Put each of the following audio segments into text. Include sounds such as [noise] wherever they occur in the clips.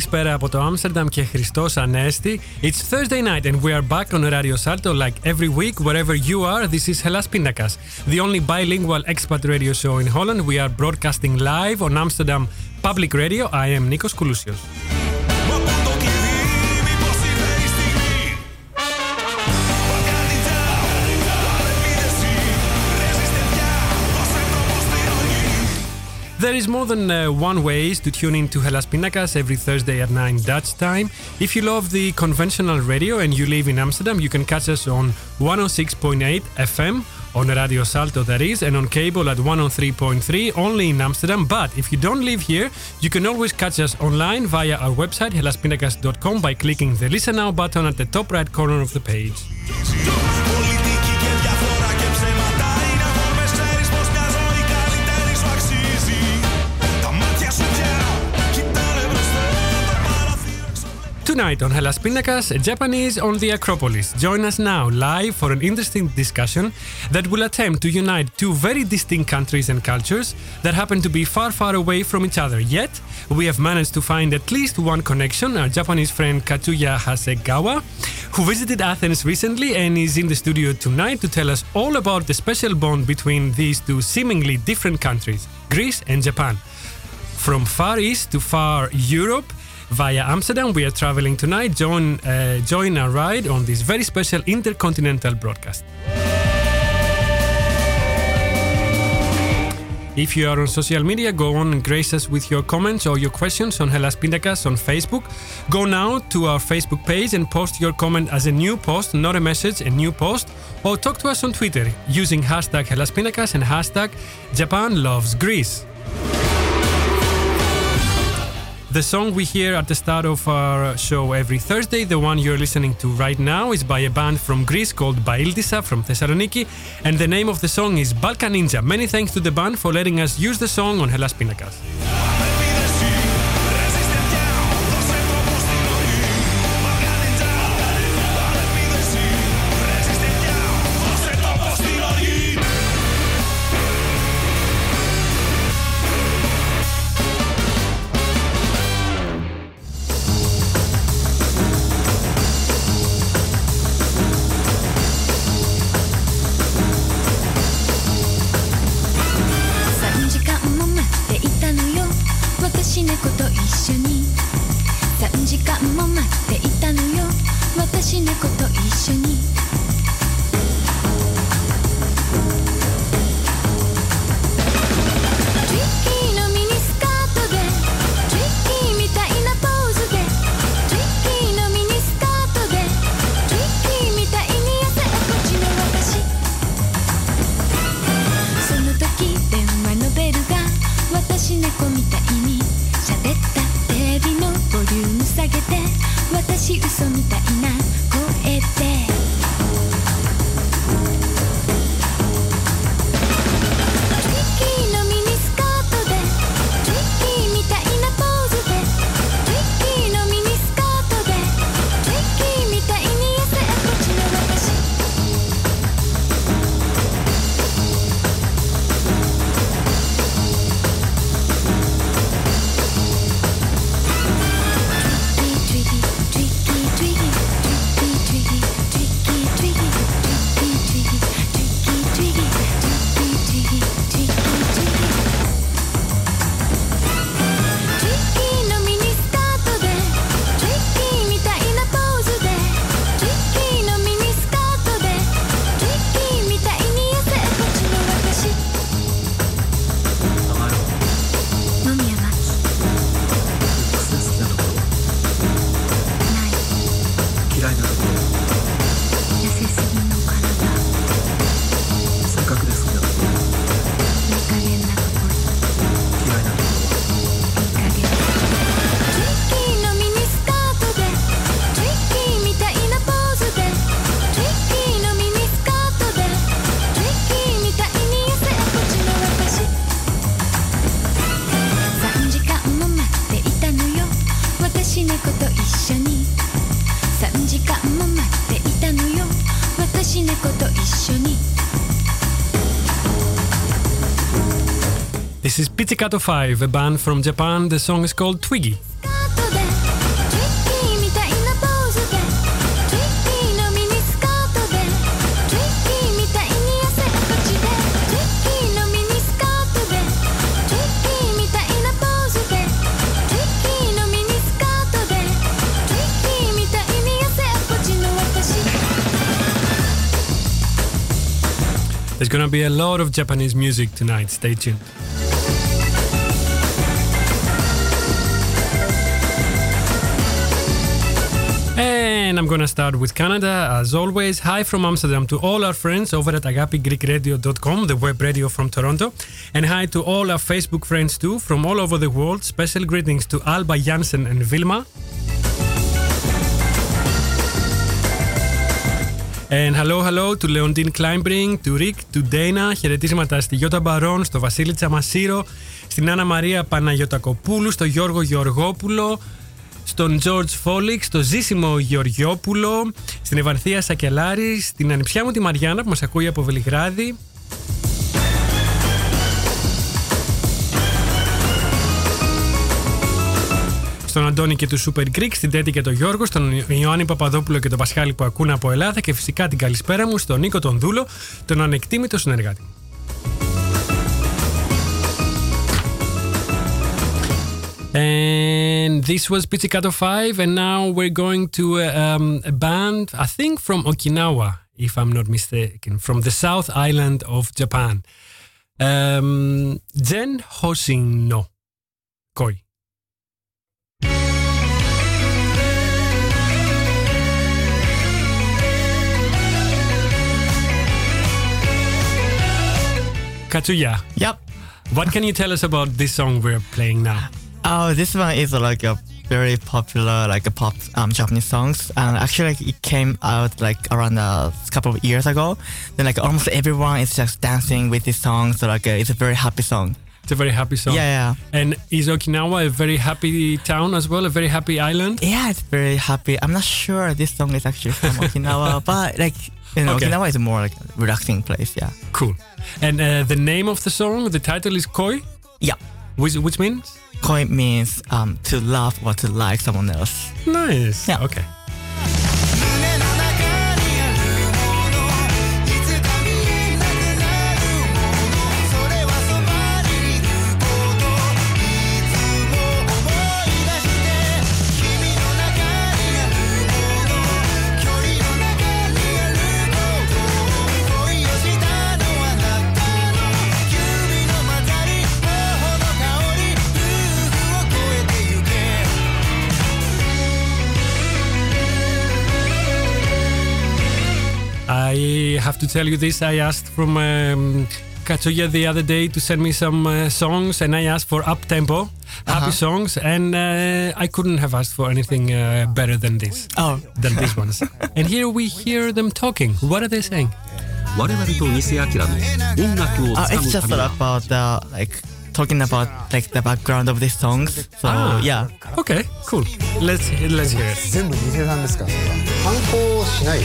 Καλησπέρα από το Άμστερνταμ και Ανέστη. It's Thursday night and we are back on Radio Salto like every week wherever you are. This is Hellas Pindakaas, the only bilingual expat radio show in Holland. We are broadcasting live on Amsterdam Public Radio. I am Nikos Koulousios. There is more than uh, one ways to tune in to Hellas Pindakaas every Thursday at 9 Dutch time. If you love the conventional radio and you live in Amsterdam, you can catch us on 106.8 FM on Radio Salto that is, and on cable at 103.3 only in Amsterdam. But if you don't live here, you can always catch us online via our website hellaspindakaas.com by clicking the Listen Now button at the top right corner of the page. Tonight on Hellas Pindakaas, Japanese on the Acropolis. Join us now live for an interesting discussion that will attempt to unite two very distinct countries and cultures that happen to be far, far away from each other. Yet, we have managed to find at least one connection. Our Japanese friend Katsuya Hasegawa, who visited Athens recently and is in the studio tonight to tell us all about the special bond between these two seemingly different countries, Greece and Japan. From Far East to Far Europe, via Amsterdam, we are traveling tonight. Join, uh, join our ride on this very special intercontinental broadcast. If you are on social media, go on and grace us with your comments or your questions on Hellas Pindakaas on Facebook. Go now to our Facebook page and post your comment as a new post, not a message, a new post. Or talk to us on Twitter using hashtag Hellas Pindakaas and hashtag Japan Loves Greece. The song we hear at the start of our show every Thursday, the one you're listening to right now, is by a band from Greece called Baildsa from Thessaloniki, and the name of the song is Balkan Ninja. Many thanks to the band for letting us use the song on Hellas Pindakaas.3 Pizzicato 5, a band from Japan. The song is called Twiggy. There's gonna be a lot of Japanese music tonight, stay tuned. And I'm gonna start with Canada as always. Hi from Amsterdam to all our friends over at agapigreekradio.com, the web radio from Toronto. And hi to all our Facebook friends too from all over the world. Special greetings to Alba Jansen and Vilma. And hello, hello to Leontine Kleinbring, to Rick, to Dana. Χαιρετίσματα στη Γιώτα Μπαρόν, στο Βασίλη Τσαμασίρο, στην Άννα Μαρία Παναγιωτακοπούλου, στο Γιώργο Γεωργόπουλο, στον George Φόλιξ, στο Ζήσιμο Γεωργιόπουλο, στην Ευανθία Σακελάρη, στην ανιψιά μου τη Μαριάννα που μας ακούει από Βελιγράδι. Στον Αντώνη και τους Super Greek, στην Τέτη και τον Γιώργο, στον Ιωάννη Παπαδόπουλο και τον Πασχάλη που ακούνε από Ελλάδα και φυσικά την καλησπέρα μου στον Νίκο τον Δούλο, τον ανεκτήμητο συνεργάτη. And this was Pizzicato 5, and now we're going to uh, um, a band, I think from Okinawa, if I'm not mistaken, from the South Island of Japan. Um, Gen Hoshino Koi. Katsuya, Yep. what can you tell us about this song we're playing now? Oh, this one is like a very popular like a pop um, Japanese songs. And actually, like, it came out like around a couple of years ago. Then like almost everyone is just dancing with this song. So like uh, it's a very happy song. It's a very happy song. Yeah, yeah, And is Okinawa a very happy town as well? A very happy island? yeah. It's very happy. I'm not sure this song is actually from [laughs] Okinawa, but like you know, Okay. Okinawa is a more like relaxing place. Yeah. Cool. And uh, the name of the song, the title is Koi, Yeah. Which, which means? Koi means um, to love or to like someone else. Nice. Yeah. Okay. tell you this. I asked from um, Katsuya the other day to send me some uh, songs, and I asked for up tempo, happy songs, and uh, I couldn't have asked for anything uh, better than this, Oh. than these ones. [laughs] and here we hear them talking. What are they saying? 我々と西明の音楽を Uh, つか it's む just ためは about the like talking about like the background of these songs. So Ah. yeah. Okay, cool. Let's let's hear it. 全部偽さんですか？ら観光しない？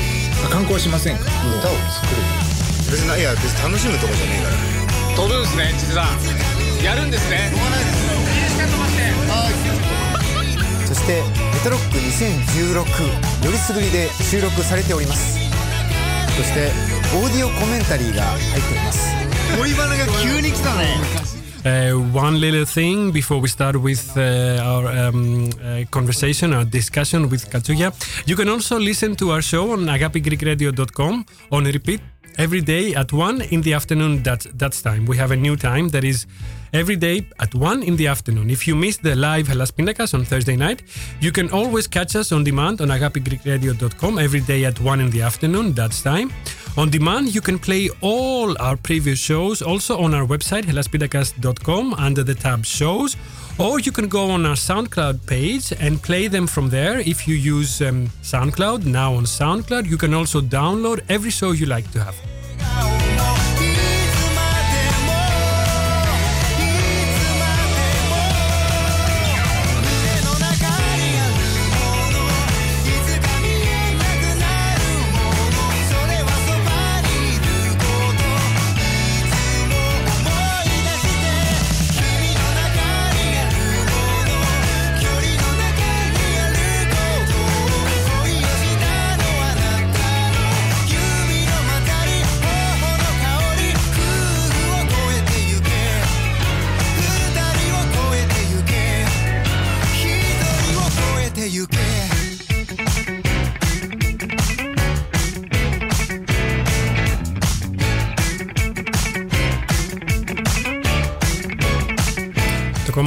観光しませんか？歌を作る。別にいや別に楽しむとこじゃねえから。飛ぶんですね千さんやるんですね。そしてメトロック2016よりすぐりで収録されております。そしてオーディオコメンタリーが入っております。恋バナが急に来たね。Uh, one little thing before we start with uh, our um, uh, conversation, our discussion with Katsuya. You can also listen to our show on agapigreekradio.com on repeat every day at 1 in the afternoon. That, that's time. We have a new time that is every day at 1 in the afternoon. If you missed the live Hellas Pindakaas on Thursday night, you can always catch us on demand on agapigreekradio.com every day at 1 in the afternoon. That's time. On demand, you can play all our previous shows also on our website, hellaspindakaas.com, under the tab Shows, or you can go on our SoundCloud page and play them from there. If you use um, SoundCloud, now on SoundCloud, you can also download every show you like to have.「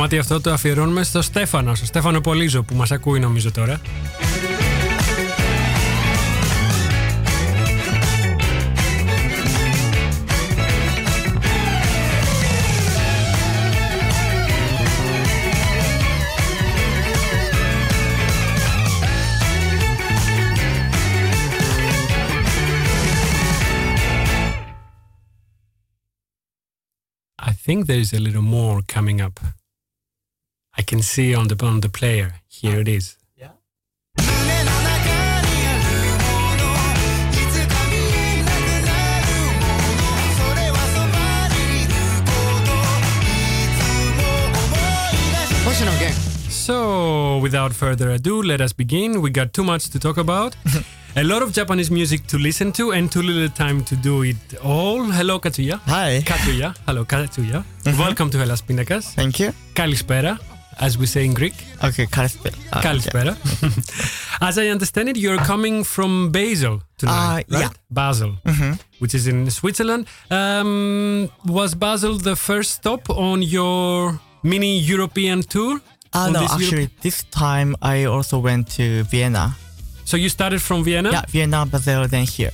κομμάτι αυτό το αφιερώνουμε στο Στέφανο, στο Στέφανο Πολύζο που μας ακούει νομίζω τώρα. I think there is a little more coming up. I can see on the on the player. Here it is. So, without further ado, let us begin. We got too much to talk about. [laughs] a lot of Japanese music to listen to and too little time to do it all. Hello, Katsuya. Hi. Katsuya. Hello, Katsuya. Mm-hmm. Welcome to Hellas Pindakaas. Thank you. Kalispera as we say in Greek. Okay, Kalispera. Uh, Kalispera. [laughs] as I understand it, you're coming from Basel tonight, Uh, right? yeah. Basel, which is in Switzerland. Um, was Basel the first stop on your mini European tour? Uh, no, this actually, Europe- this time I also went to Vienna. So you started from Vienna? Yeah, Vienna, Basel, then here.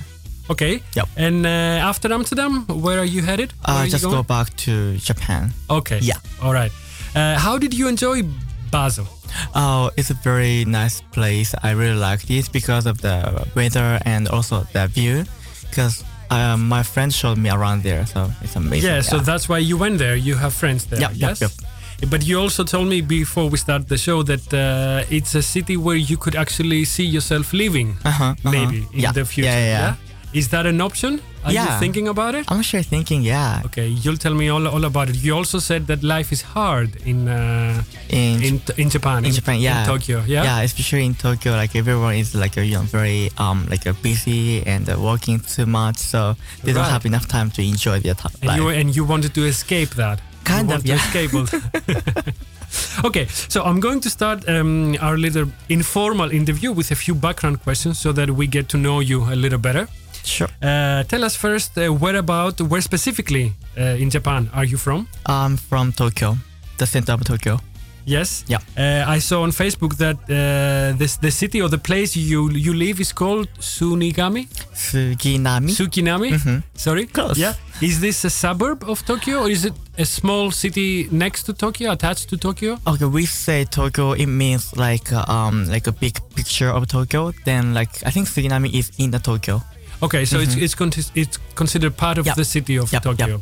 Okay. Yep. And uh, after Amsterdam, where are you headed? Where are Uh, just go back to Japan. Okay. Yeah. All right. Uh, how did you enjoy Basel? Oh, it's a very nice place. I really like this because of the weather and also the view. Because uh, my friend showed me around there, so it's amazing. Yeah, so that's why you went there. You have friends there. Yep, yep, yes. yep. But you also told me before we start the show that uh, it's a city where you could actually see yourself living, Uh-huh, uh-huh. maybe in Yeah, the future. yeah, yeah, yeah. Is that an option? Are you Yeah. thinking about it? I'm sure thinking, yeah, Okay, you'll tell me all, all about it. You also said that life is hard in uh, in in in Japan. in Japan, yeah, in Tokyo. Yeah. yeah, especially in Tokyo, like everyone is like you know very um like busy and uh, working too much, so they don't have enough time to enjoy their time. And you and you wanted to escape that. Kind you of, yeah. escape [laughs] [laughs] okay, so I'm going to start um, our little informal interview with a few background questions so that we get to know you a little better. Sure. Uh, tell us first uh, where about, where specifically uh, in Japan are you from? I'm from Tokyo, the center of Tokyo. Yes. Yeah. Uh, I saw on Facebook that uh, this the city or the place you you live is called Sunigami, Suginami. Sukinami. Mhm. Sorry. Close. Yeah. Is this a suburb of Tokyo or is it a small city next to Tokyo, attached to Tokyo? Okay, we say Tokyo. It means like um like a big picture of Tokyo. Then like I think Suginami is in the Tokyo. Okay, so it's Mhm. it's, conti- it's considered part of the city of Tokyo.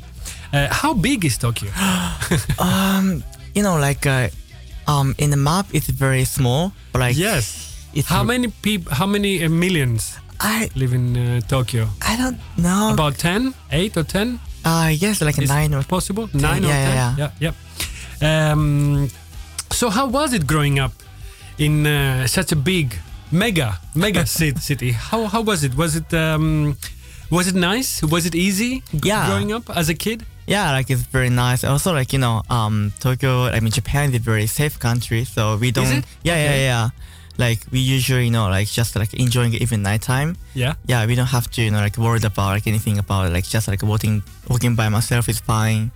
Uh, how big is Tokyo? [gasps] um, you know, like uh, um in the map it's very small, but like yes. it's How many people? How many uh, millions I live in uh, Tokyo? I don't know. About 10, 8 or 10? uh yes, like a Is nine or possible? 9 or yeah, 10? yeah, yeah. yeah. Um, so how was it growing up in uh, such a big mega mega [laughs] city? How how was it? Was it um, was it nice? Was it easy Yeah. growing up as a kid? Yeah, like it's very nice. Also, like you know, um, Tokyo. I mean, Japan is a very safe country, so we don't. it? Yeah, Okay. yeah, yeah. Like we usually, you know, like just like enjoying it even nighttime. Yeah. Yeah, we don't have to, you know, like worried about like anything about. Like just like walking, walking by myself is fine.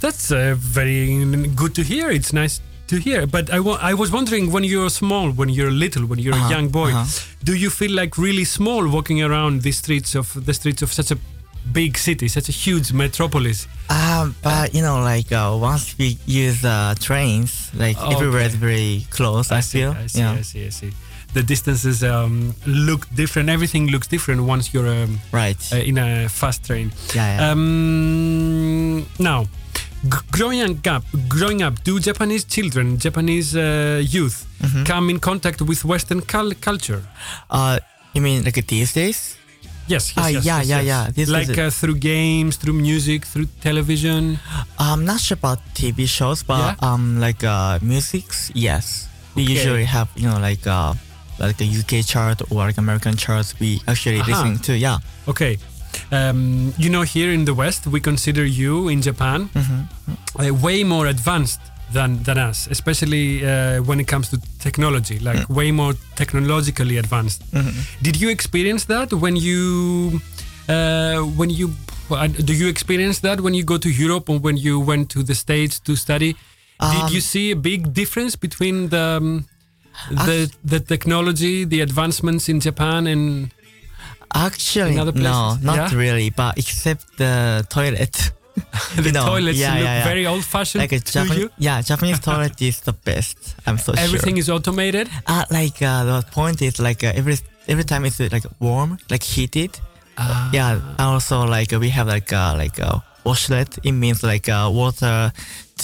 That's uh, very good to hear. It's nice to hear. But I I was wondering when you're small, when you're little, when you're a Uh-huh, young boy, uh-huh. do you feel like really small walking around the streets of the streets of such a big city, such a huge metropolis? Um, but you know, like uh, once we use uh, trains, like Okay. everywhere is very close. I, see, feel. I see, yeah. I see, I see. The distances um, look different. Everything looks different once you're um, Right. uh, in a fast train. yeah, yeah. Um, now, growing up, growing up, do Japanese children, Japanese uh, youth, Mhm. come in contact with Western cul- culture? uh, you mean like these days? Yes, yes, Ah, yes, yeah, yes, yeah, yes. yeah. This like uh, through games, through music, through television. I'm not sure about TV shows, but Yeah? um, like uh, musics, yes. We Okay. usually have you know like uh, like the UK chart or like American charts. We actually Aha. listening to yeah. Okay. Um, you know, here in the West, we consider you in Japan Mhm. uh, way more advanced than than us, especially uh, when it comes to technology, like way more technologically advanced. Did you experience that when you uh, when you uh, do you experience that when you go to Europe or when you went to the States to study? Did Um, you see a big difference between the um, the the technology, the advancements in Japan and Actually, no, not Yeah? really, but except the toilet. [laughs] the You know, toilets yeah, look yeah, very old-fashioned like a to Japanese, you? yeah, Japanese [laughs] toilet is the best. I'm so Everything sure. Everything is automated. Uh, like uh, the point is like uh, every every time it's uh, like warm, like heated. Ah. Yeah. Also like uh, we have like uh, like a washlet. It means like uh, water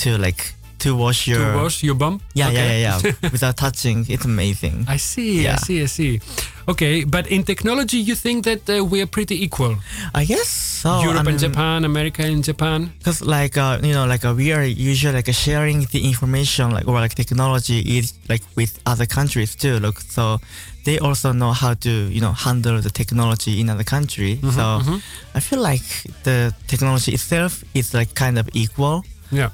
to like to wash your to wash your bum. Yeah, Okay. yeah, yeah, yeah. [laughs] Without touching, it's amazing. I see, I see, I see. Okay, but in technology, you think that uh, we are pretty equal? I guess so. Europe I and Japan, America and Japan. Because like uh, you know like uh, we are usually like uh, sharing the information like or like technology is like with other countries too. Look, so they also know how to you know handle the technology in other country. Mhm, so mhm. I feel like the technology itself is like kind of equal. Yeah.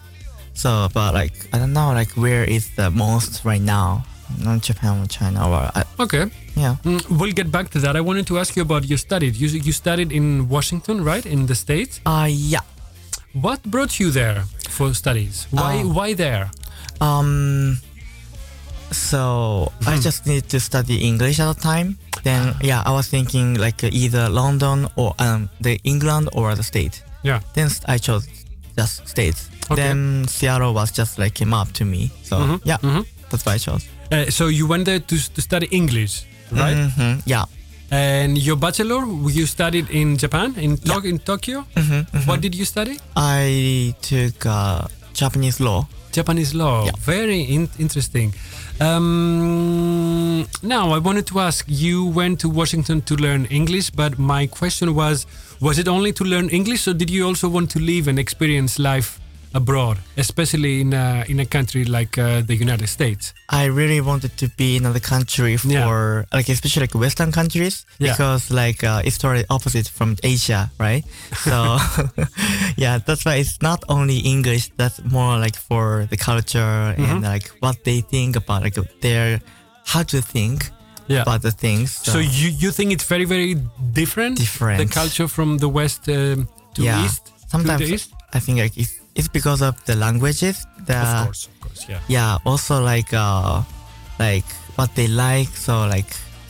So, but like I don't know like where is the most right now? Not Japan or China or I, Okay. yeah. Mm, we'll get back to that. I wanted to ask you about your studies. You, you studied in Washington, right? In the States? Uh yeah. What brought you there for studies? Why, Uh, why there? Um. So I Hmm. just need to study English at the time. Then yeah, I was thinking like uh, either London or um the England or the state. Yeah. Then I chose just states. Okay. Then Seattle was just like came up to me. So Mhm, yeah, mhm. that's why I chose. Uh, so you went there to, to study English, right? Mhm, Yeah. And your bachelor, you studied in Japan, in, Tok- in Tokyo? Mhm, What did you study? I took uh, Japanese law. Japanese law. Yeah. Very in- interesting. Um, now, I wanted to ask you went to Washington to learn English, but my question was was it only to learn English, or did you also want to live and experience life abroad, especially in a, in a country like uh, the United States? I really wanted to be in another country for Yeah. like especially like Western countries Yeah. because like uh, it's totally opposite from Asia, right? [laughs] So [laughs] yeah, that's why it's not only English. That's more like for the culture Mm-hmm. and like what they think about like their how to think Yeah. about the things. So you, you think it's very, very different? Different. The culture from the West um, to yeah, East? sometimes To the East? I think like it's, it's because of the languages. The, of course, of course, yeah. yeah also like uh like what they like so like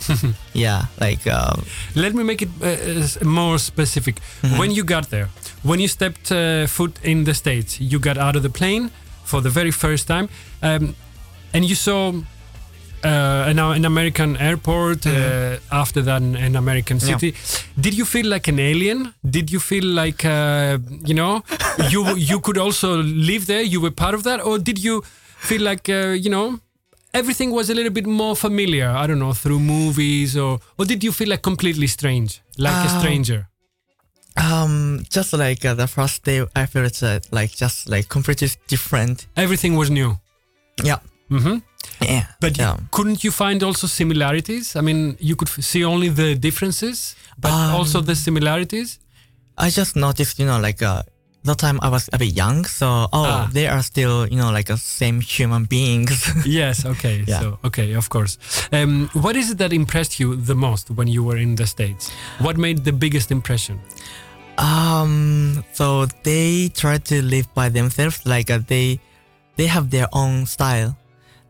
[laughs] yeah like um Let me make it uh, more specific. Mm-hmm. When you got there, when you stepped uh, foot in the States, you got out of the plane for the very first time, um, and you saw uh, an, an American airport, uh, after that, an, an American Mm-hmm. Yeah. city. Did you feel like an alien? Did you feel like, uh, you know, you, you could also live there? You were part of that? Or did you feel like, uh, you know, everything was a little bit more familiar. I don't know, through movies, or or did you feel like completely strange, like a Um, stranger? Um, just like uh, the first day, I felt uh, like just like completely different. Everything was new. Yeah, Mm hmm yeah. But you- yeah. couldn't you find also similarities? I mean, you could f- see only the differences, but Um, also the similarities. I just noticed, you know, like uh, the time I was a bit young, so oh, Ah. they are still, you know, like a same human beings. [laughs] yes. Okay. Yeah. So okay, of course. Um, what is it that impressed you the most when you were in the states? What made the biggest impression? um, so they try to live by themselves, like uh, they they have their own style.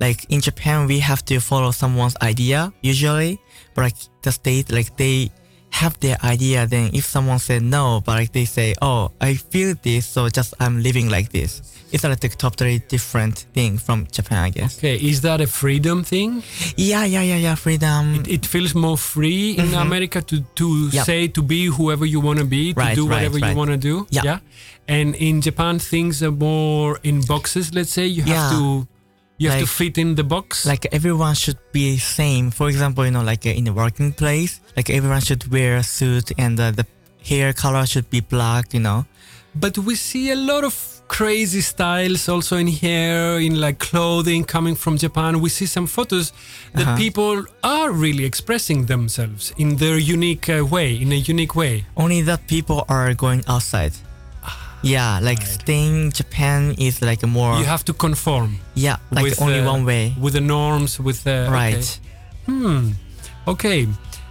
Like in Japan, we have to follow someone's idea usually, but like the state, like they have their idea. Then if someone said no, but like they say, oh, I feel this, so just I'm living like this. It's like a totally different thing from Japan, I guess. Okay, is that a freedom thing? Yeah, yeah, yeah, yeah. Freedom. It feels more free in mm-hmm. America to to. Yep. say to be whoever you want to be, to Right, do right, whatever you want to do. Yeah. And in Japan, things are more in boxes. Let's say you have Yeah. to you have to fit in the box. like everyone should be same. For example, you know, like uh, in the working place, like everyone should wear a suit and uh, the hair color should be black. You know. But we see a lot of crazy styles also in hair, in like clothing coming from Japan. We see some photos that Uh-huh. people are really expressing themselves in their unique uh, way, in a unique way. Only that people are going outside. Yeah, like staying in Japan is like a more You have to conform yeah, like with only uh, one way. with the norms, with the Right. okay. Hmm. Okay.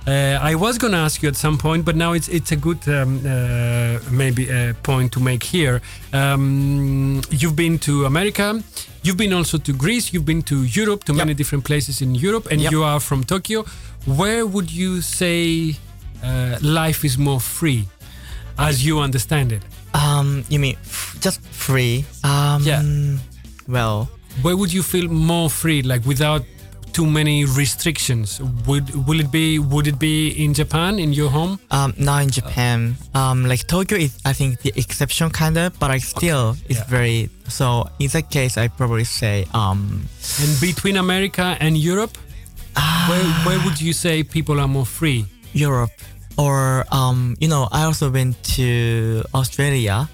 Uh, I was gonna ask you at some point, but now it's it's a good um, uh, maybe a point to make here. Um, you've been to America, you've been also to Greece, you've been to Europe, to many different places in Europe, and Yep. you are from Tokyo. Where would you say uh, life is more free, as you understand it? Um, you mean f- just free? Um, Yeah. Well, Where would you feel more free, like without too many restrictions? Would will it be would it be in Japan in your home? um, now in Japan, um, like Tokyo is I think the exception kind of, but I still it's Yeah. very. So in that case, I probably say um, And between America and Europe, where where would you say people are more free? Europe or um, you know, I also went to Australia.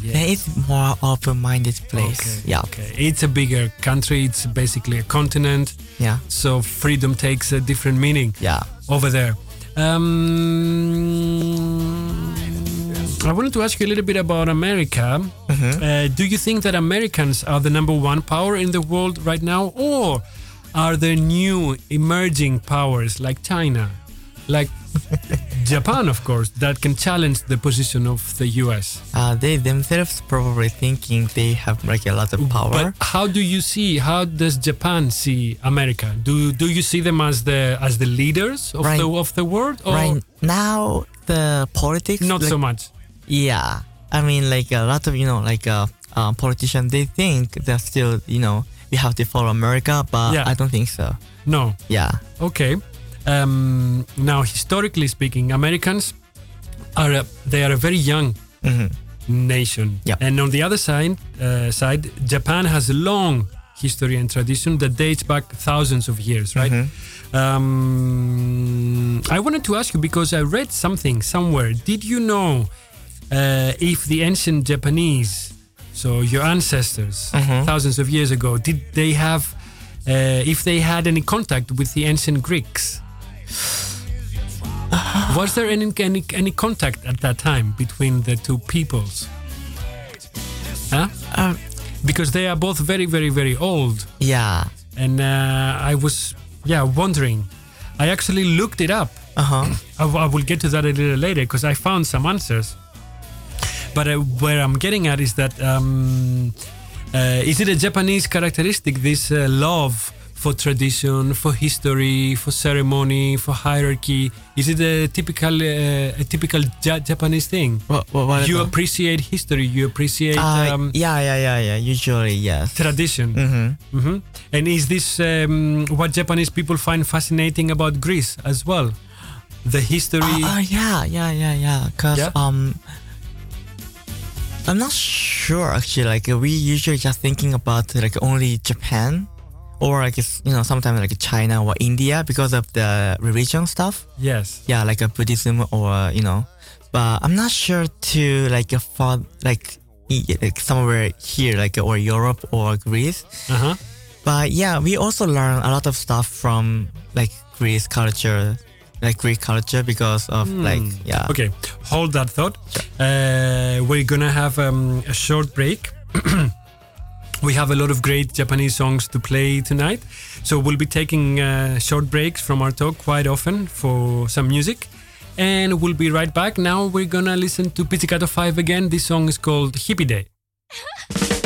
There is more open-minded place. Okay, Yeah, Okay. It's a bigger country. It's basically a continent. yeah, So freedom takes a different meaning yeah. over there. Um, I wanted to ask you a little bit about America. Mm-hmm. Uh, do you think that Americans are the number one power in the world right now, or are there new emerging powers like China, like [laughs] Japan, of course, that can challenge the position of the US? Uh, they themselves probably thinking they have like a lot of power. But how do you see? How does Japan see America? Do do you see them as the as the leaders of Right. the of the world, or right now, the politics not like, so much? Yeah, I mean, like a lot of you know, like uh, uh, politicians, they think they're still, you know, we have to follow America, but Yeah. I don't think so. No. Yeah, Okay. Um, now, historically speaking, Americans are a, they are a very young hmm nation, Yeah. and on the other side, uh, side, Japan has a long history and tradition that dates back thousands of years, right? Um, I wanted to ask you because I read something somewhere. Did you know uh, if the ancient Japanese, so your ancestors, thousands of years ago, did they have, uh, if they had any contact with the ancient Greeks? Was there any, any any contact at that time between the two peoples? Huh? Um, because they are both very, very, very old, yeah, and uh, I was, yeah, wondering. I actually looked it up. uh huh. I, I will get to that a little later because I found some answers. But uh, where I'm getting at is that um, uh, is it a Japanese characteristic this uh, love for tradition, for history, for ceremony, for hierarchy? Is it a typical uh, a typical ja- Japanese thing? What, what, You appreciate history. You appreciate uh, um, yeah, yeah, yeah, yeah. Usually, yes. tradition. Mm-hmm. hmm And is this um, what Japanese people find fascinating about Greece as well? The history. Oh, yeah, yeah, yeah, yeah. Cause Yeah? um, I'm not sure actually. Like we usually just thinking about like only Japan, or like you know sometimes like China or India because of the religion stuff. yes. Yeah, like a Buddhism or you know, but I'm not sure to like a for like like somewhere here like or Europe or Greece. Uh huh. But yeah, we also learn a lot of stuff from like Greece culture, like Greek culture because of like yeah. Okay, hold that thought. Uh, we're gonna have um, a short break. [clears throat] we have a lot of great Japanese songs to play tonight, so we'll be taking uh, short breaks from our talk quite often for some music. And we'll be right back. Now we're gonna listen to Pizzicato 5 again. This song is called Hippie Day. [laughs]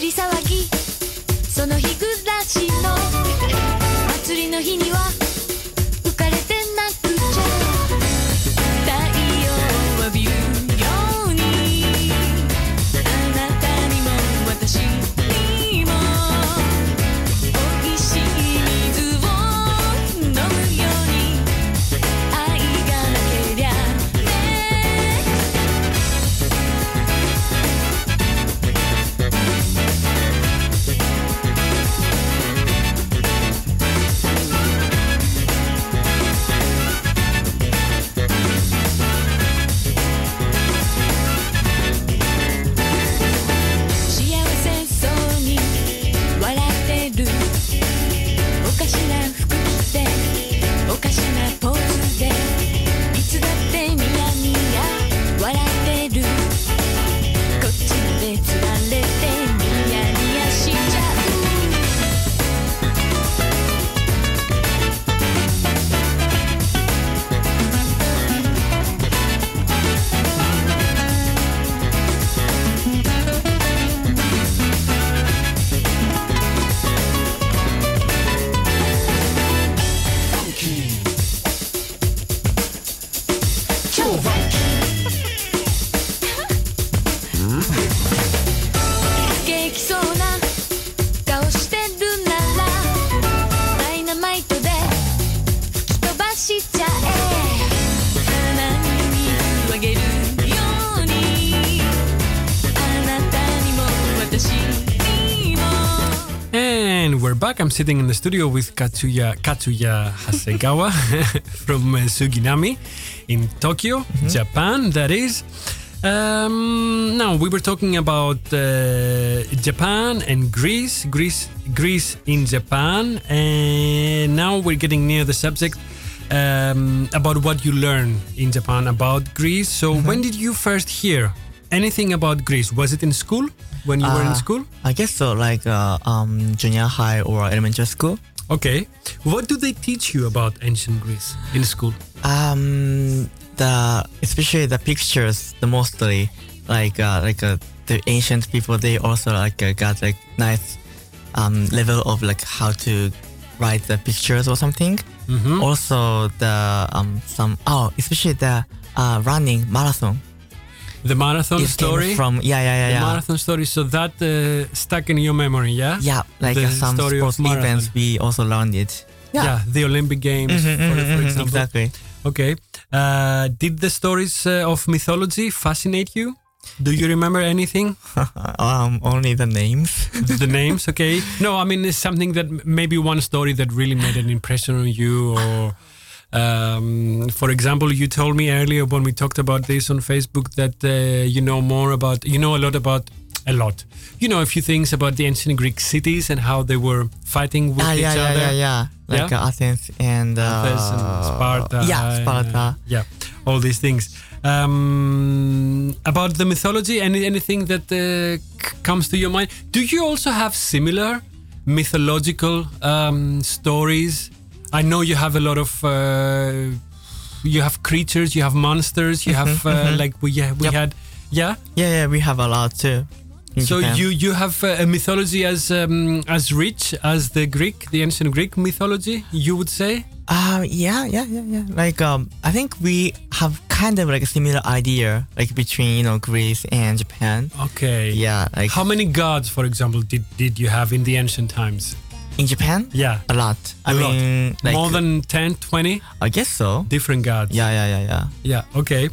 り騒ぎ。その日暮らしの祭りの日には sitting in the studio with Katsuya Katsuya Hasegawa [laughs] from uh, Suginami in Tokyo, Japan. That is. Um, now we were talking about uh, Japan and Greece, Greece, Greece in Japan, and now we're getting near the subject um, about what you learn in Japan about Greece. So when did you first hear anything about Greece? Was it in school when you were in Uh, school? I guess so, like uh, um, junior high or elementary school. Okay. What do they teach you about ancient Greece in school? Um, the especially the pictures, the mostly like uh, like uh, the ancient people, they also like uh, got like nice um level of like how to write the pictures or something. Mhm. Also the um some oh especially the uh running marathon. The marathon story? from yeah yeah yeah the yeah. marathon story. So that uh, stuck in your memory, yeah? Yeah, like the uh, some story of sports marathon. events, we also learned it. Yeah. the Olympic Games, Mhm, for, mhm, for mhm, example. exactly. Okay. Uh, did the stories uh, of mythology fascinate you? Do you remember anything? [laughs] um, only the names. [laughs] the names, okay. No, I mean, it's something that maybe one story that really made an impression on you, or um, for example, you told me earlier when we talked about this on Facebook that uh, you know more about, you know a lot about, a lot. You know a few things about the ancient Greek cities and how they were fighting with Ah, each yeah, yeah, other. yeah, yeah. Like Yeah? Uh, Athens and uh, Athens and Sparta. Yeah, and, Sparta. uh, yeah, all these things. Um, about the mythology, any anything that uh, comes to your mind? Do you also have similar mythological um, stories? I know you have a lot of. Uh, you have creatures, you have monsters, you have uh, mhm. like we yeah, we Yep. had yeah. Yeah, yeah, we have a lot too. So Japan. you you have uh, a mythology as um, as rich as the Greek, the ancient Greek mythology. You would say. Uh, yeah, yeah, yeah, yeah. Like, um, I think we have kind of like a similar idea, like between you know Greece and Japan. Okay. Yeah, like How many gods, for example, did, did you have in the ancient times? In Japan, Yeah. a lot. I A lot. mean, like More than 10, 20 I guess so. different gods. Yeah, yeah, yeah, yeah. Yeah, okay.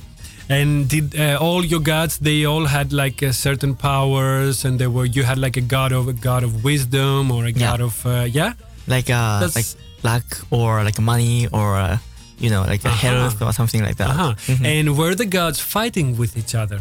And did uh, all your gods, they all had like uh, certain powers and they were, you had like a god of, a god of wisdom or a Yeah. god of, uh, yeah? Like uh, That's- like luck or like money or uh, you know like a Uh-huh. health or something like that. Uh-huh. Mhm. And were the gods fighting with each other?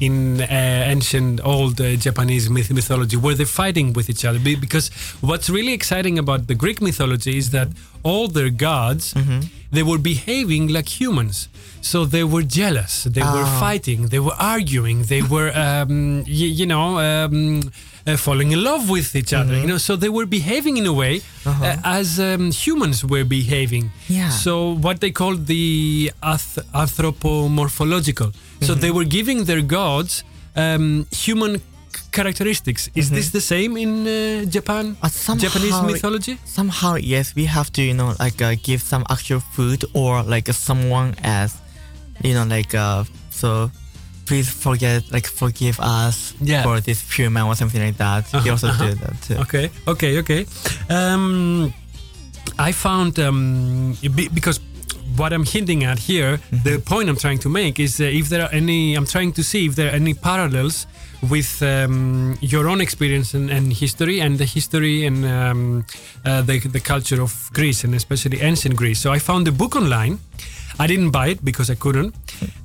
In uh, ancient old uh, Japanese myth- mythology, were they fighting with each other? Because what's really exciting about the Greek mythology is that all their gods Mm-hmm. they were behaving like humans. So they were jealous. They were Ah. fighting. They were arguing. They were, [laughs] um, y- you know, um, uh, falling in love with each other. Mm-hmm. You know, so they were behaving in a way uh, as um, humans were behaving. Uh-huh. Yeah. So what they called the ath- anthropomorphological. So Mm-hmm. they were giving their gods um, human characteristics. Is this the same in uh, Japan? Uh, somehow- Japanese mythology? Somehow, yes, we have to you know like uh, give some actual food or like someone as you know like uh, so. Please forget, like, forgive us Yeah. for this human or something like that. Uh-huh, also uh-huh. do that too. Okay, okay, okay. Um, I found um, because what I'm hinting at here, the point I'm trying to make is uh, if there are any, I'm trying to see if there are any parallels with um, your own experience and, and history and the history and um, uh, the, the culture of Greece and especially ancient Greece. So I found a book online. I didn't buy it because I couldn't.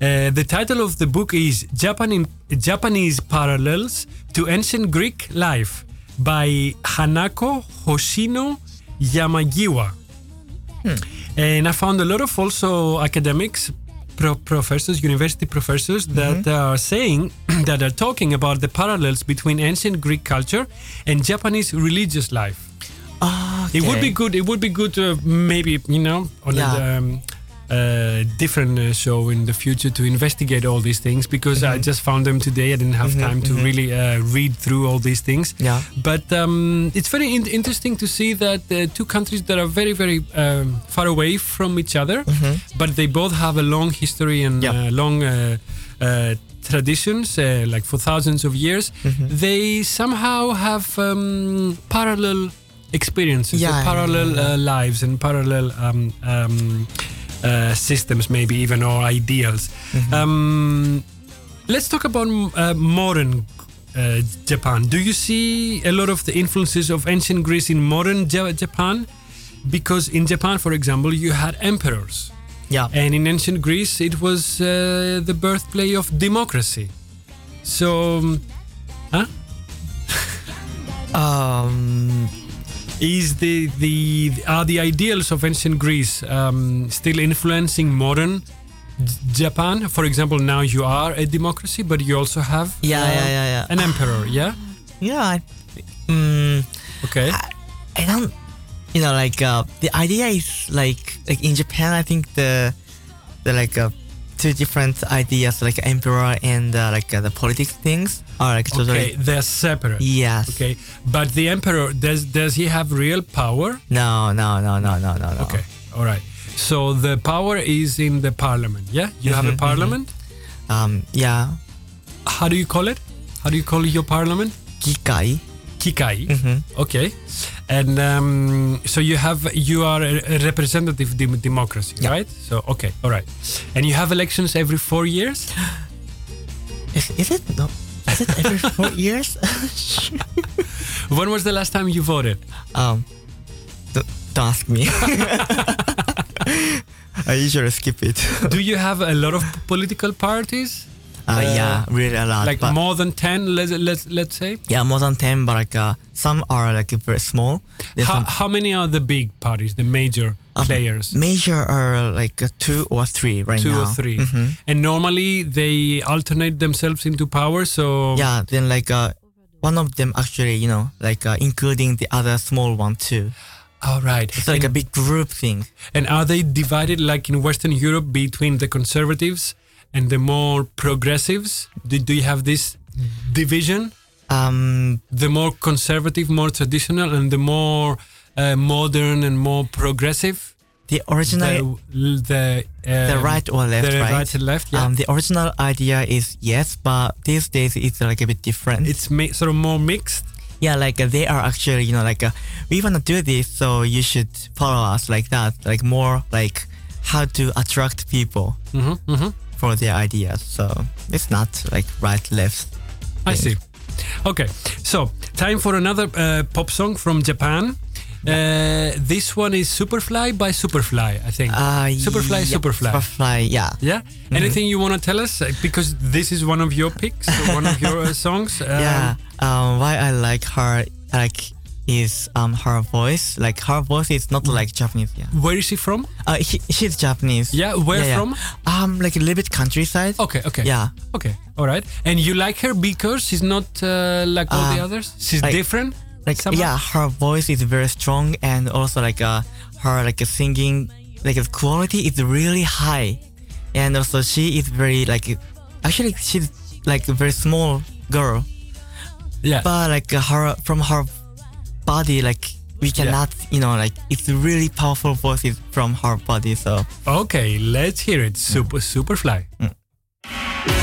Uh, the title of the book is Japan Japanese Parallels to Ancient Greek Life by Hanako Hoshino Yamagiwa. And I found a lot of also academics, pro- professors, university professors that are saying [clears throat] that are talking about the parallels between ancient Greek culture and Japanese religious life. Ah, It would be good. It would be good to maybe you know on Yeah. a um, uh, different uh, show in the future to investigate all these things because I just found them today. I didn't have time to really uh, read through all these things. Yeah. But um, it's very in- interesting to see that uh, two countries that are very, very um, far away from each other, but they both have a long history and uh, long uh, uh, traditions, uh, like for thousands of years. They somehow have um, parallel experiences, Yeah, parallel Uh, lives, and parallel um, um, uh, systems, maybe even or ideals. Mm-hmm. Um, let's talk about uh, modern uh, Japan. Do you see a lot of the influences of ancient Greece in modern Ja- Japan? Because in Japan, for example, you had emperors. Yeah. And in ancient Greece, it was uh, the birthplace of democracy. So, um, huh? Um, Is the, the are the ideals of ancient Greece um, still influencing modern J- Japan? For example, now you are a democracy, but you also have Yeah, uh, yeah, yeah, yeah. an emperor. Yeah. yeah. I, mm, Okay. I don't, you know, like uh, the idea is like like in Japan, I think the the like uh, two different ideas, like emperor and uh, like uh, the politics things, are like totally. Okay, they're separate. Yes. Okay, but the emperor does does he have real power? No, no, no, no, no, no, no. Okay, all right. So the power is in the parliament. Yeah, you have a Mhm, parliament. Um, yeah. How do you call it? How do you call your parliament? Kikai. Kikai. Mhm. Okay, and um, so you have you are a, representative dem- democracy, right? So okay, all right, and you have elections every four years. [gasps] Is, is it no? Is it every [laughs] four years? [laughs] [laughs] when was the last time you voted? Um, don't ask me. I usually skip it. Do you have a lot of political parties? Uh, yeah, really a lot. like more than 10 let's let's, let's say Yeah, more than ten, but like uh, some are like very small. There's how, how many are the big parties the major Um, players major are like uh, two or three right two now. or 3 Mhm. and normally they alternate themselves into power so Yeah, then like uh, one of them actually, you know, like uh, including the other small one too. all right It's like a big group thing. and are they divided like in western europe between the conservatives and the more progressives do, do you have this division? Um, the more conservative more traditional and the more uh, modern and more progressive? The original, the the, the um, right or left, the right? right and left yeah. Um, the original idea is yes, but these days it's like a bit different. it's sort of more mixed? Yeah, like uh, they are actually, you know, like uh, we want to do this, so you should follow us like that, like more like how to attract people. Hmm hmm for their ideas. So it's not like right, left. I see. Okay, so time for another uh, pop song from Japan. Uh, this one is Superfly by Superfly, I think. Uh, Superfly, yeah, Superfly. Superfly, yeah. Yeah. Anything you want to tell us? Uh, Because this is one of your picks, one of your uh, songs. Um, [laughs] yeah. Um, why I like her, like, is um her voice. Like her voice is not like Japanese. Yeah. Where is she from? Uh, he, she's Japanese. Yeah, where yeah. from? Um, like a little bit countryside. Okay, okay. Yeah. Okay, all right. And you like her because she's not uh, like all the Uh, others? She's like- different? like somehow? yeah her voice is very strong and also like uh her like singing like the quality is really high and also she is very like actually she's like a very small girl Yeah. but like her from her body like we cannot you know like it's really powerful voices from her body so Okay, let's hear it. Super, Superfly. Mm.「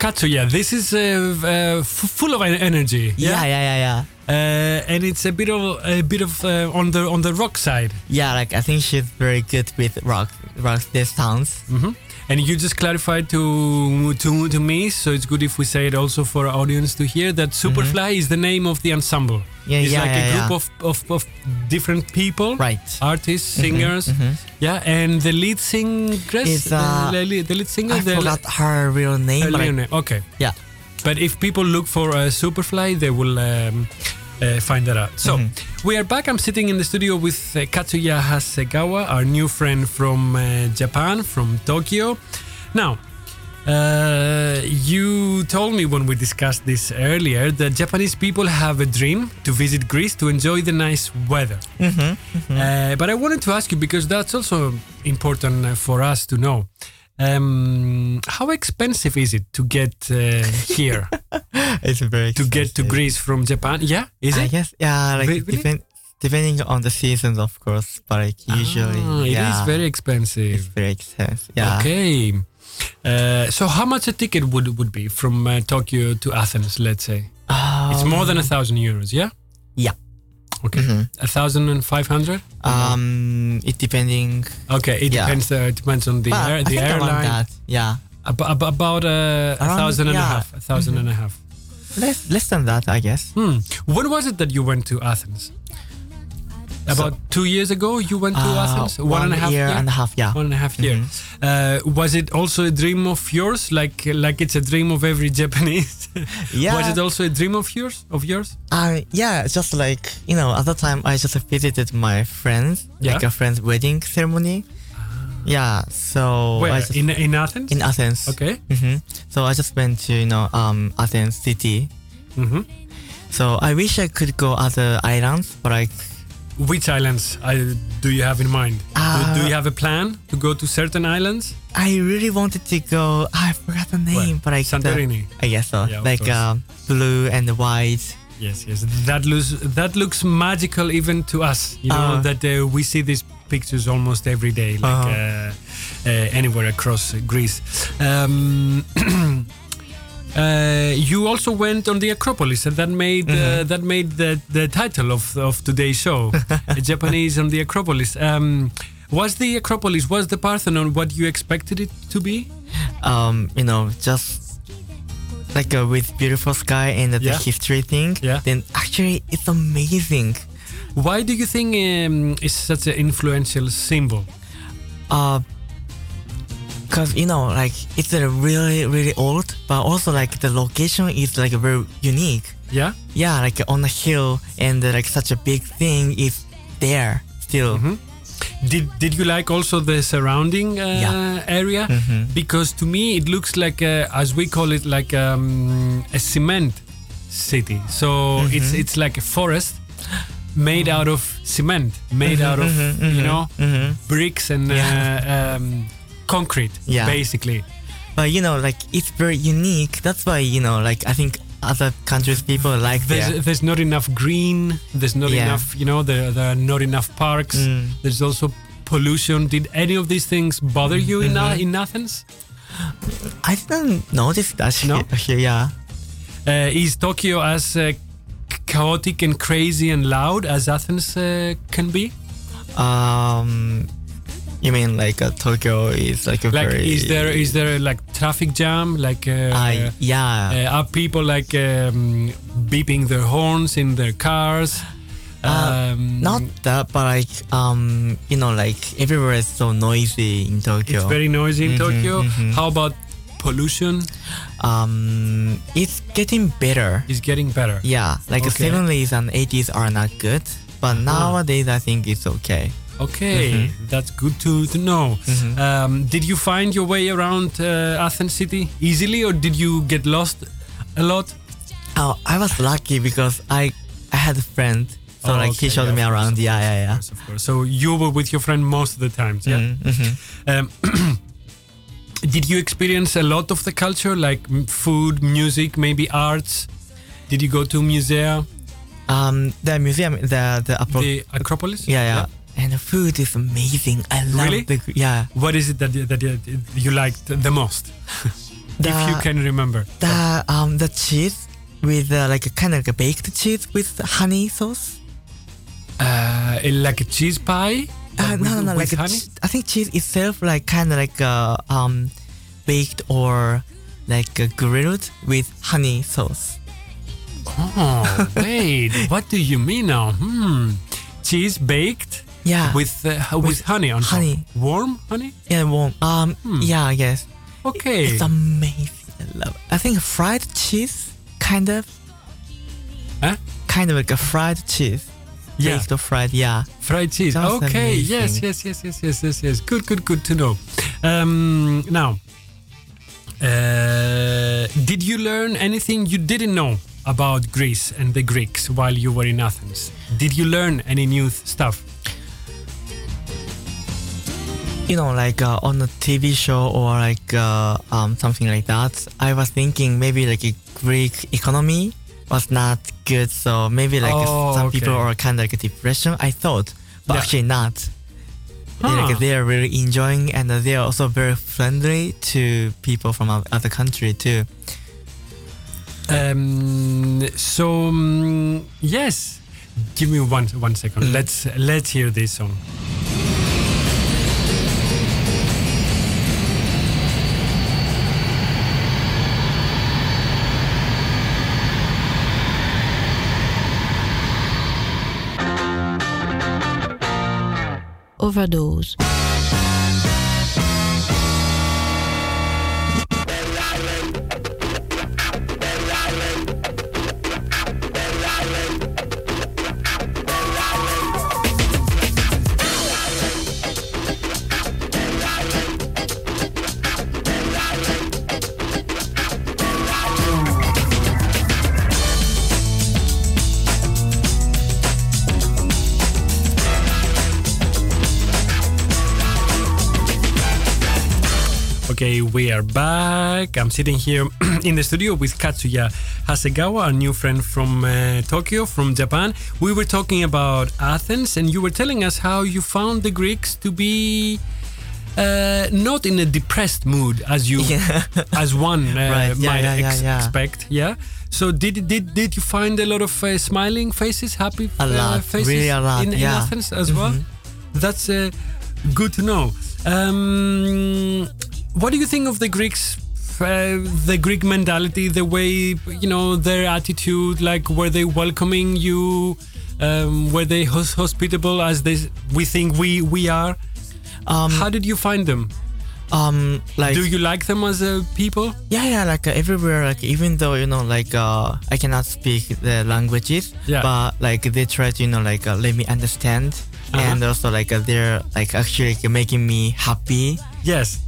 Katsuya, this is uh, uh, full of energy. Yeah, yeah, yeah, yeah. Uh, and it's a bit of a bit of uh, on the on the rock side. Yeah, like I think she's very good with rock, rock this sounds. hmm And you just clarified to to to me, so it's good if we say it also for our audience to hear that Superfly is the name of the ensemble. Mm-hmm. Yeah, it's yeah, like yeah, a group of, of, of different people, Right. Artists, Mhm, singers, mhm. yeah, and the lead singer, Is, uh, the, lead- the lead singer, I forgot her real name. her real name. Okay, Yeah. But if people look for uh, Superfly, they will um, uh, find that out. So Mm-hmm. we are back. I'm sitting in the studio with uh, Katsuya Hasegawa, our new friend from uh, Japan, from Tokyo. Now, uh, you told me when we discussed this earlier that Japanese people have a dream to visit Greece to enjoy the nice weather. Mhm, Uh, but I wanted to ask you because that's also important uh, for us to know. Um, how expensive is it to get uh, here? [laughs] It's very to get to Greece from Japan? Yeah, is I it? guess yeah, like Really? depend, depending on the seasons, of course. But like usually, Ah, it is yeah, very expensive. It's very expensive. Yeah. Okay. Uh, so how much a ticket would would be from uh, Tokyo to Athens? Let's say it's more than a thousand euros. Yeah. Um, Yeah. Okay. Mhm. A thousand and five hundred. Um, it depending. Okay, it Yeah. depends. Uh, it depends on the air, the airline. that. Yeah. Ab- ab- about uh, a Around- thousand and a half. A 1000 and a half. Less less than that, I guess. Hmm. When was it that you went to Athens? About two years ago, you went to Uh, Athens. one and a half year and a half, yeah. One and a half year. Mhm. Uh, was it also a dream of yours, like like it's a dream of every [laughs] Japanese? Yeah. Was it also a dream of yours? Of yours? Uh, yeah, just like you know, at the time I just visited my friends, Yeah. like a friend's wedding ceremony. Yeah, so Where? Just, in in Athens? in Athens. Okay. hmm So I just went to you know um Athens city. hmm So I wish I could go other islands, but like Which islands uh, do you have in mind? do, Uh, do you have a plan to go to certain islands? I really wanted to go. I forgot the name, Where? but like the- Santorini. I guess so. Yeah, like um, blue and white. Yes, yes. That looks that looks magical even to us. You know Uh. that uh, we see these pictures almost every day, like Uh-huh. uh, uh, anywhere across uh, Greece. Um, [clears throat] uh, you also went on the Acropolis, and that made uh, Mhm. that made the the title of of today's show, [laughs] Japanese on the Acropolis. Um, was the Acropolis was the Parthenon what you expected it to be? Um, you know, just like uh, with beautiful sky and the Yeah. history thing. Yeah. Then actually, it's amazing. Why do you think um, it's such an influential symbol? Uh, cause you know, like it's a really really old, but also like the location is like very unique. Yeah. Yeah, like on a hill, and uh, like such a big thing is there still. Mm-hmm. Did Did you like also the surrounding uh, Yeah. area? Mhm. Because to me it looks like, a, as we call it, like um, a cement city. So it's Mhm. it's like a forest made out of cement, made out of Mhm, mhm, you know mhm. bricks and Yeah. uh, um, concrete, Yeah. basically. But you know, like it's very unique. That's why you know, like I think other countries people like There's, there. there's not enough green. There's not Yeah. enough, you know. There, there are not enough parks. Mm. There's also pollution. Did any of these things bother you in Mhm. uh, in Athens? I didn't notice that No? here. [laughs] Yeah. Uh, is Tokyo as uh, chaotic and crazy and loud as Athens uh, can be? Um, You mean like uh, Tokyo is like a Like, very is there is there like traffic jam? Like, uh, I yeah. uh, are people like um, beeping their horns in their cars? Uh, Um, Not that, but like um, you know, like everywhere is so noisy in Tokyo. It's very noisy in Mhm, Tokyo. mhm. How about pollution? um, it's getting better. It's getting better. Yeah, like the Okay. 70s and 80s are not good, but nowadays I think it's okay. Okay, Mhm. that's good to, to know. Mhm. Um, did you find your way around uh, Athens city easily, or did you get lost a lot? Oh, I was lucky because I I had a friend, so Oh, like okay, he showed yeah, me of around. Yeah, yeah, yeah. Of course. So you were with your friend most of the times, yeah. Mhm, mhm. Um, [clears throat] did you experience a lot of the culture, like food, music, maybe arts? Did you go to musea, Um, the museum, the the, the Acropolis? yeah, yeah, and the food is amazing. I love Really? the yeah. What is it that you- that you, liked the most, [laughs] if you can remember? The um the cheese with uh, like a kind of like a baked cheese with honey sauce. Uh, like a cheese pie? Uh, with, no, no, no. Like honey? ch- I think cheese itself, like kind of like uh, um baked or like uh, grilled with honey sauce. Oh, [laughs] wait. what do you mean now? Hmm. Cheese baked Yeah. with uh, with, honey on honey. top. Warm honey? yeah, warm. um, Hmm. yeah, I guess. Okay. It's amazing. I love. It. I think fried cheese, kind of, Huh? kind of like a fried cheese. Yeah. Baked or fried, yeah. Fried cheese. Okay. amazing. Yes, yes, yes, yes, yes, yes, yes. Good, good, good to know. Um, now, uh, did you learn anything you didn't know about Greece and the Greeks while you were in Athens? Did you learn any new stuff? You know, like uh, on a TV show or like uh, um something like that. I was thinking maybe like a Greek economy was not good, so maybe like Oh, some okay. people are kind of like a depression. I thought, but Yeah. actually not. They, Huh. like, they are really enjoying and they are also very friendly to people from other country too. Um, so um, yes, give me one one second. Mm. Let's let's hear this song. Overdose. We are back. I'm sitting here [clears throat] in the studio with Katsuya Hasegawa, our new friend from uh, Tokyo, from Japan. We were talking about Athens, and you were telling us how you found the Greeks to be uh, not in a depressed mood as you Yeah. [laughs] as one uh, Right, yeah, might yeah, ex- expect. Yeah. So did did did you find a lot of uh, smiling faces, happy A uh, lot, faces really a lot, in, in. Athens as well? Mhm. That's uh, good to know. Um, what do you think of the Greeks? Uh, the Greek mentality, the way you know their attitude, like were they welcoming you? Um, were they hos- hospitable as they we think we we are? Um, How did you find them? um, like Do you like them as a people? Yeah, yeah, like uh, everywhere, like even though you know, like uh, I cannot speak the languages, Yeah. but like they try to you know like uh, let me understand, Uh-huh. and also like uh, they're like actually like, making me happy Yes.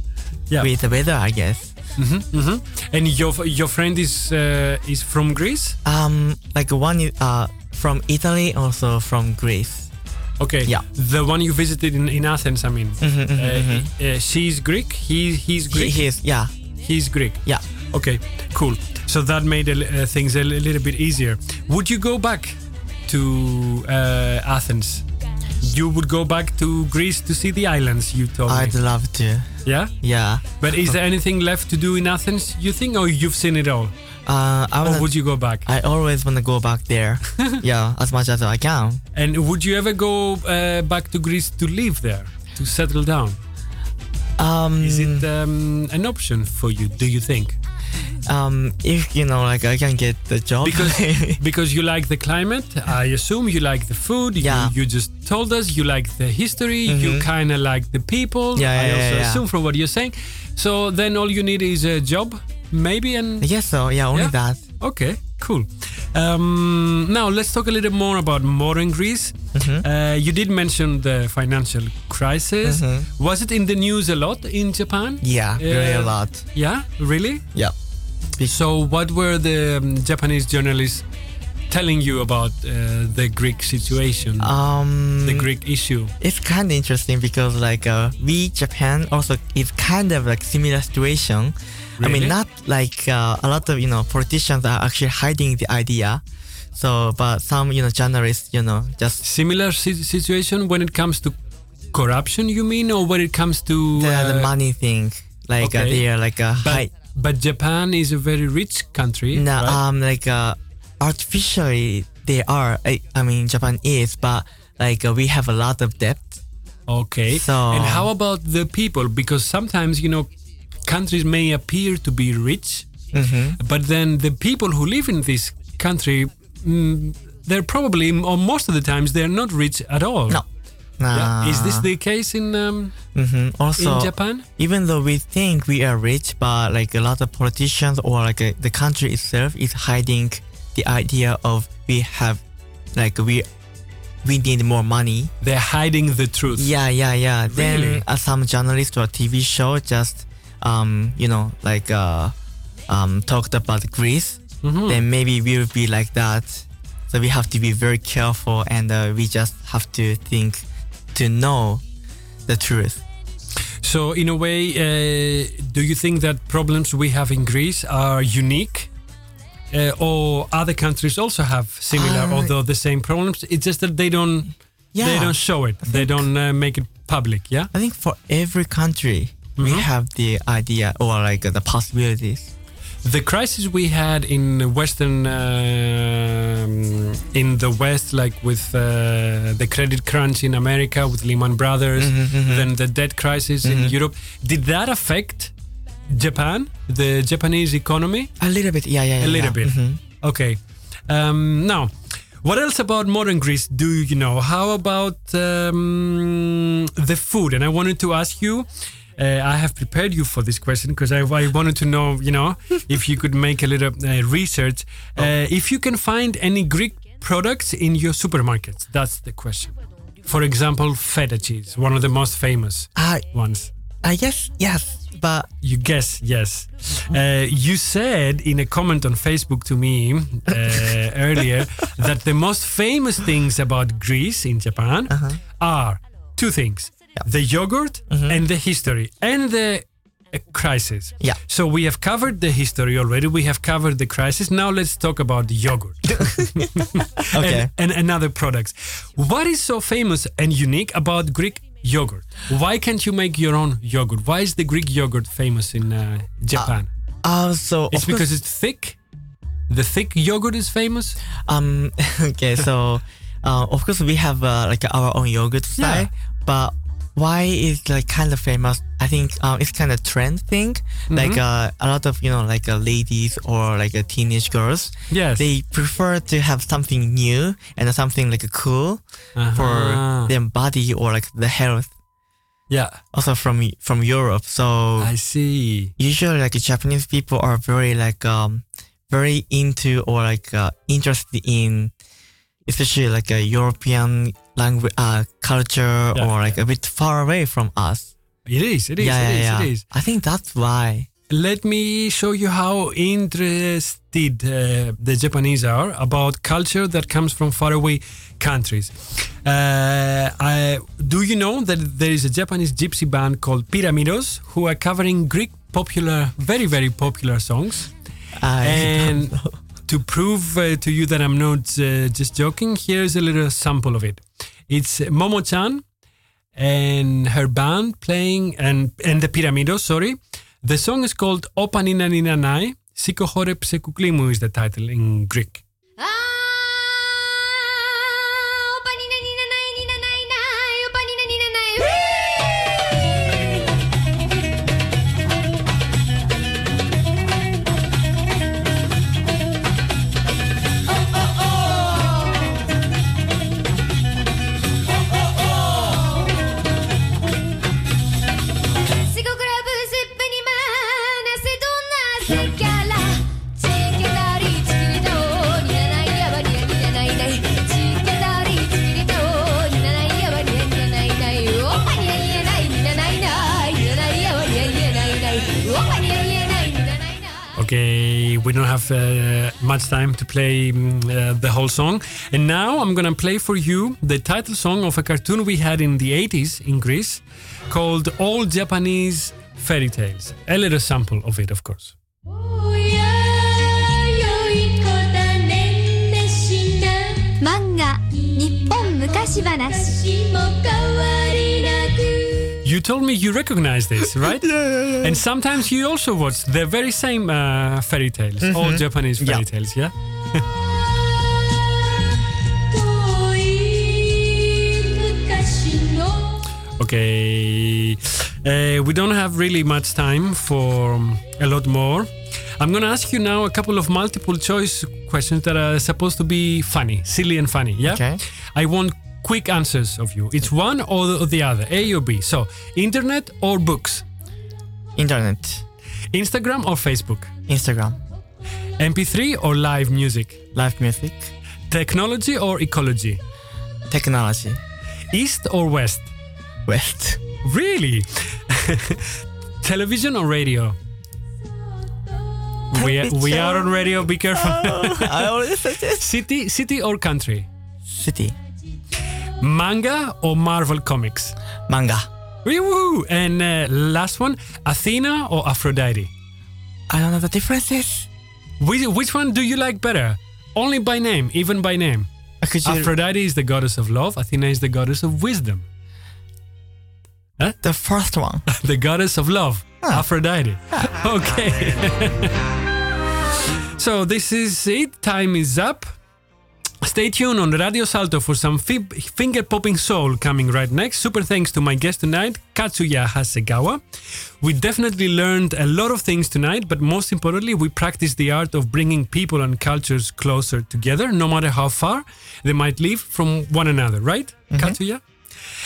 Yeah. with the weather, I guess. hmm hmm And your your friend is uh, is from Greece. Um, like one is uh from Italy, also from Greece. Okay. Yeah. The one you visited in, in Athens, I mean. Mhm, mhm, Uh, mhm. uh, she's Greek. He he's Greek. he is, yeah, He's Greek. yeah. Okay. Cool. So that made uh, things a li- little bit easier. Would you go back to uh, Athens? You would go back to Greece to see the islands. You told me. I'd love to. Yeah. Yeah. But is there anything left to do in Athens? You think, or you've seen it all, Uh, I or wanna, would you go back? I always want to go back there. [laughs] yeah, as much as I can. And would you ever go uh, back to Greece to live there? to settle down? Um, Is it um, an option for you? Do you think? Um, if you know, like I can get the job Because [laughs] because you like the climate, I assume you like the food. Yeah. You, you just told us you like the history. You kind of like the people. Yeah, I yeah, also yeah, assume from what you're saying. So then all you need is a job, maybe, and guess so. Yeah, only Yeah. that. Okay, cool. Um, now let's talk a little more about modern Greece. Mm-hmm. Uh, you did mention the financial crisis. Mhm. Was it in the news a lot in Japan? Yeah, very a Uh, lot. Yeah, really? Yeah. So, what were the um, Japanese journalists telling you about uh, the Greek situation, Um, the Greek issue? it's kind of interesting because like uh, we Japan also is kind of like similar situation. I mean, not like uh, a lot of you know politicians are actually hiding the idea. So, but some you know journalists, you know, just Similar si- situation when it comes to corruption, you mean, or when it comes to the, uh, the money thing, like uh, okay. they are like a But, high. But Japan is a very rich country. No, right? um, like uh, artificially they are. I, I mean, Japan is, but like uh, we have a lot of debt. Okay. So- and how about the people? Because sometimes, you know, countries may appear to be rich, Mm-hmm. but then the people who live in this country, mm, they're probably, or most of the times, they're not rich at all. No. Yeah. Is this the case in um, hmm Also, in Japan? even though we think we are rich, but like a lot of politicians or like uh, the country itself is hiding the idea of we have, like we, we need more money. They're hiding the truth. Yeah, yeah, yeah. Really? Then uh, some journalist or TV show just, um, you know, like uh, um, talked about Greece. Mhm. Then maybe we will be like that. So we have to be very careful, and uh, we just have to think to know the truth. So, in a way, uh, do you think that problems we have in Greece are unique? Uh, or other countries also have similar, Uh, although the same problems. It's just that they don't, they don't show it. They don't uh, make it public. Yeah. I think for every country, we Mhm. have the idea or like the possibilities. The crisis we had in Western, um, in the West, like with uh, the credit crunch in America with Lehman Brothers, Mhm, then the debt crisis in Mhm. Europe, did that affect Japan, the Japanese economy? A little bit, yeah, yeah, yeah. A little yeah. bit. Mhm. Okay. Um, now, what else about modern Greece do you know? How about um, the food? And I wanted to ask you. Uh, I have prepared you for this question because I, I wanted to know, you know, if you could make a little uh, research. Uh, if you can find any Greek products in your supermarkets, that's the question. For example, feta cheese, one of the most famous ones. I guess yes, but You guess, yes. Uh, you said in a comment on Facebook to me uh, [laughs] earlier that the most famous things about Greece in Japan are two things the yogurt and the history and the uh, crisis. Yeah. So we have covered the history already, we have covered the crisis. Now let's talk about the yogurt [laughs] okay. and, and, and other products. What is so famous and unique about Greek yogurt? Why can't you make your own yogurt? Why is the Greek yogurt famous in uh, Japan? Uh, so it's because it's thick. The thick yogurt is famous. um [laughs] okay so uh, of course we have uh, like our own yogurt style, but why is like kind of famous? I think um, it's kind of trend thing. Like uh, a lot of you know like uh, ladies or like uh, teenage girls, Yes. they prefer to have something new and something like a cool Uh-huh. for their body or like the health. yeah, Also from from Europe, so I see. usually like Japanese people are very like um very into or like uh, interested in especially like a European language uh, culture Yeah, or like a bit far away from us. It is. It is. yeah, it is. yeah, It yeah. is. I think that's why. Let me show you how interested uh, the Japanese are about culture that comes from faraway countries. Uh, I, do you know that there is a Japanese gypsy band called Pyramidos who are covering Greek popular, very, very popular songs? I and to prove uh, to you that I'm not uh, just joking, here's a little sample of it. It's Momo Chan and her band playing, and, and the Pyramidos, sorry. The song is called Opa Nina Nina Nai. Sikohore Psekuklimu is the title in Greek. much time to play mm, uh, the whole song. And now I'm gonna play for you the title song of a cartoon we had in the 80s in Greece called All Japanese Fairy Tales. A little sample of it, of course. 漫画日本昔話 you told me you recognize this, [laughs] right? yeah, yeah, yeah. And sometimes you also watch the very same uh, fairy tales, all Mhm. Japanese fairy Yeah. tales, yeah? [laughs] Okay. Uh, we don't have really much time for um, a lot more. I'm going to ask you now a couple of multiple choice questions that are supposed to be funny, silly and funny, yeah? Okay. I want quick answers of you. It's one or the, other, A or B. So, internet or books? Internet. Instagram or Facebook? Instagram. MP3 or live music? Live music. Technology or ecology? Technology. East or west? West. Really? [laughs] Television or radio? We are, we are on radio. Be careful. Oh, I already said this. City, city or country? City. Manga or Marvel comics? Manga. Woo! And uh, last one, Athena or Aphrodite? I don't know the differences. Which, which one do you like better? Only by name, even by name. Aphrodite is the goddess of love. Athena is the goddess of wisdom. Huh? The first one. [laughs] the goddess of love, Aphrodite. [laughs] Okay. [laughs] so this is it. Time is up. Stay tuned on Radio Salto for some fi- finger popping soul coming right next. Super thanks to my guest tonight, Katsuya Hasegawa. We definitely learned a lot of things tonight, but most importantly, we practiced the art of bringing people and cultures closer together, no matter how far they might live from one another, right, Katsuya?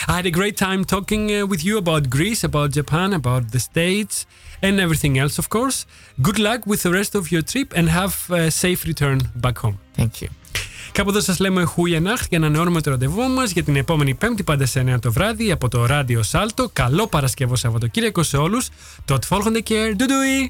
I had a great time talking uh, with you about Greece, about Japan, about the States, and everything else, of course. Good luck with the rest of your trip and have a safe return back home. Thank you. Κάπου εδώ σας λέμε Χούια Νάχτ για να ανανεώνουμε το ραντεβού μας για την επόμενη Πέμπτη πάντα σε 9 το βράδυ από το Ράδιο Σάλτο. Καλό Παρασκευό Σαββατοκύριακο σε όλους. Tot volgende keer. Doei doei!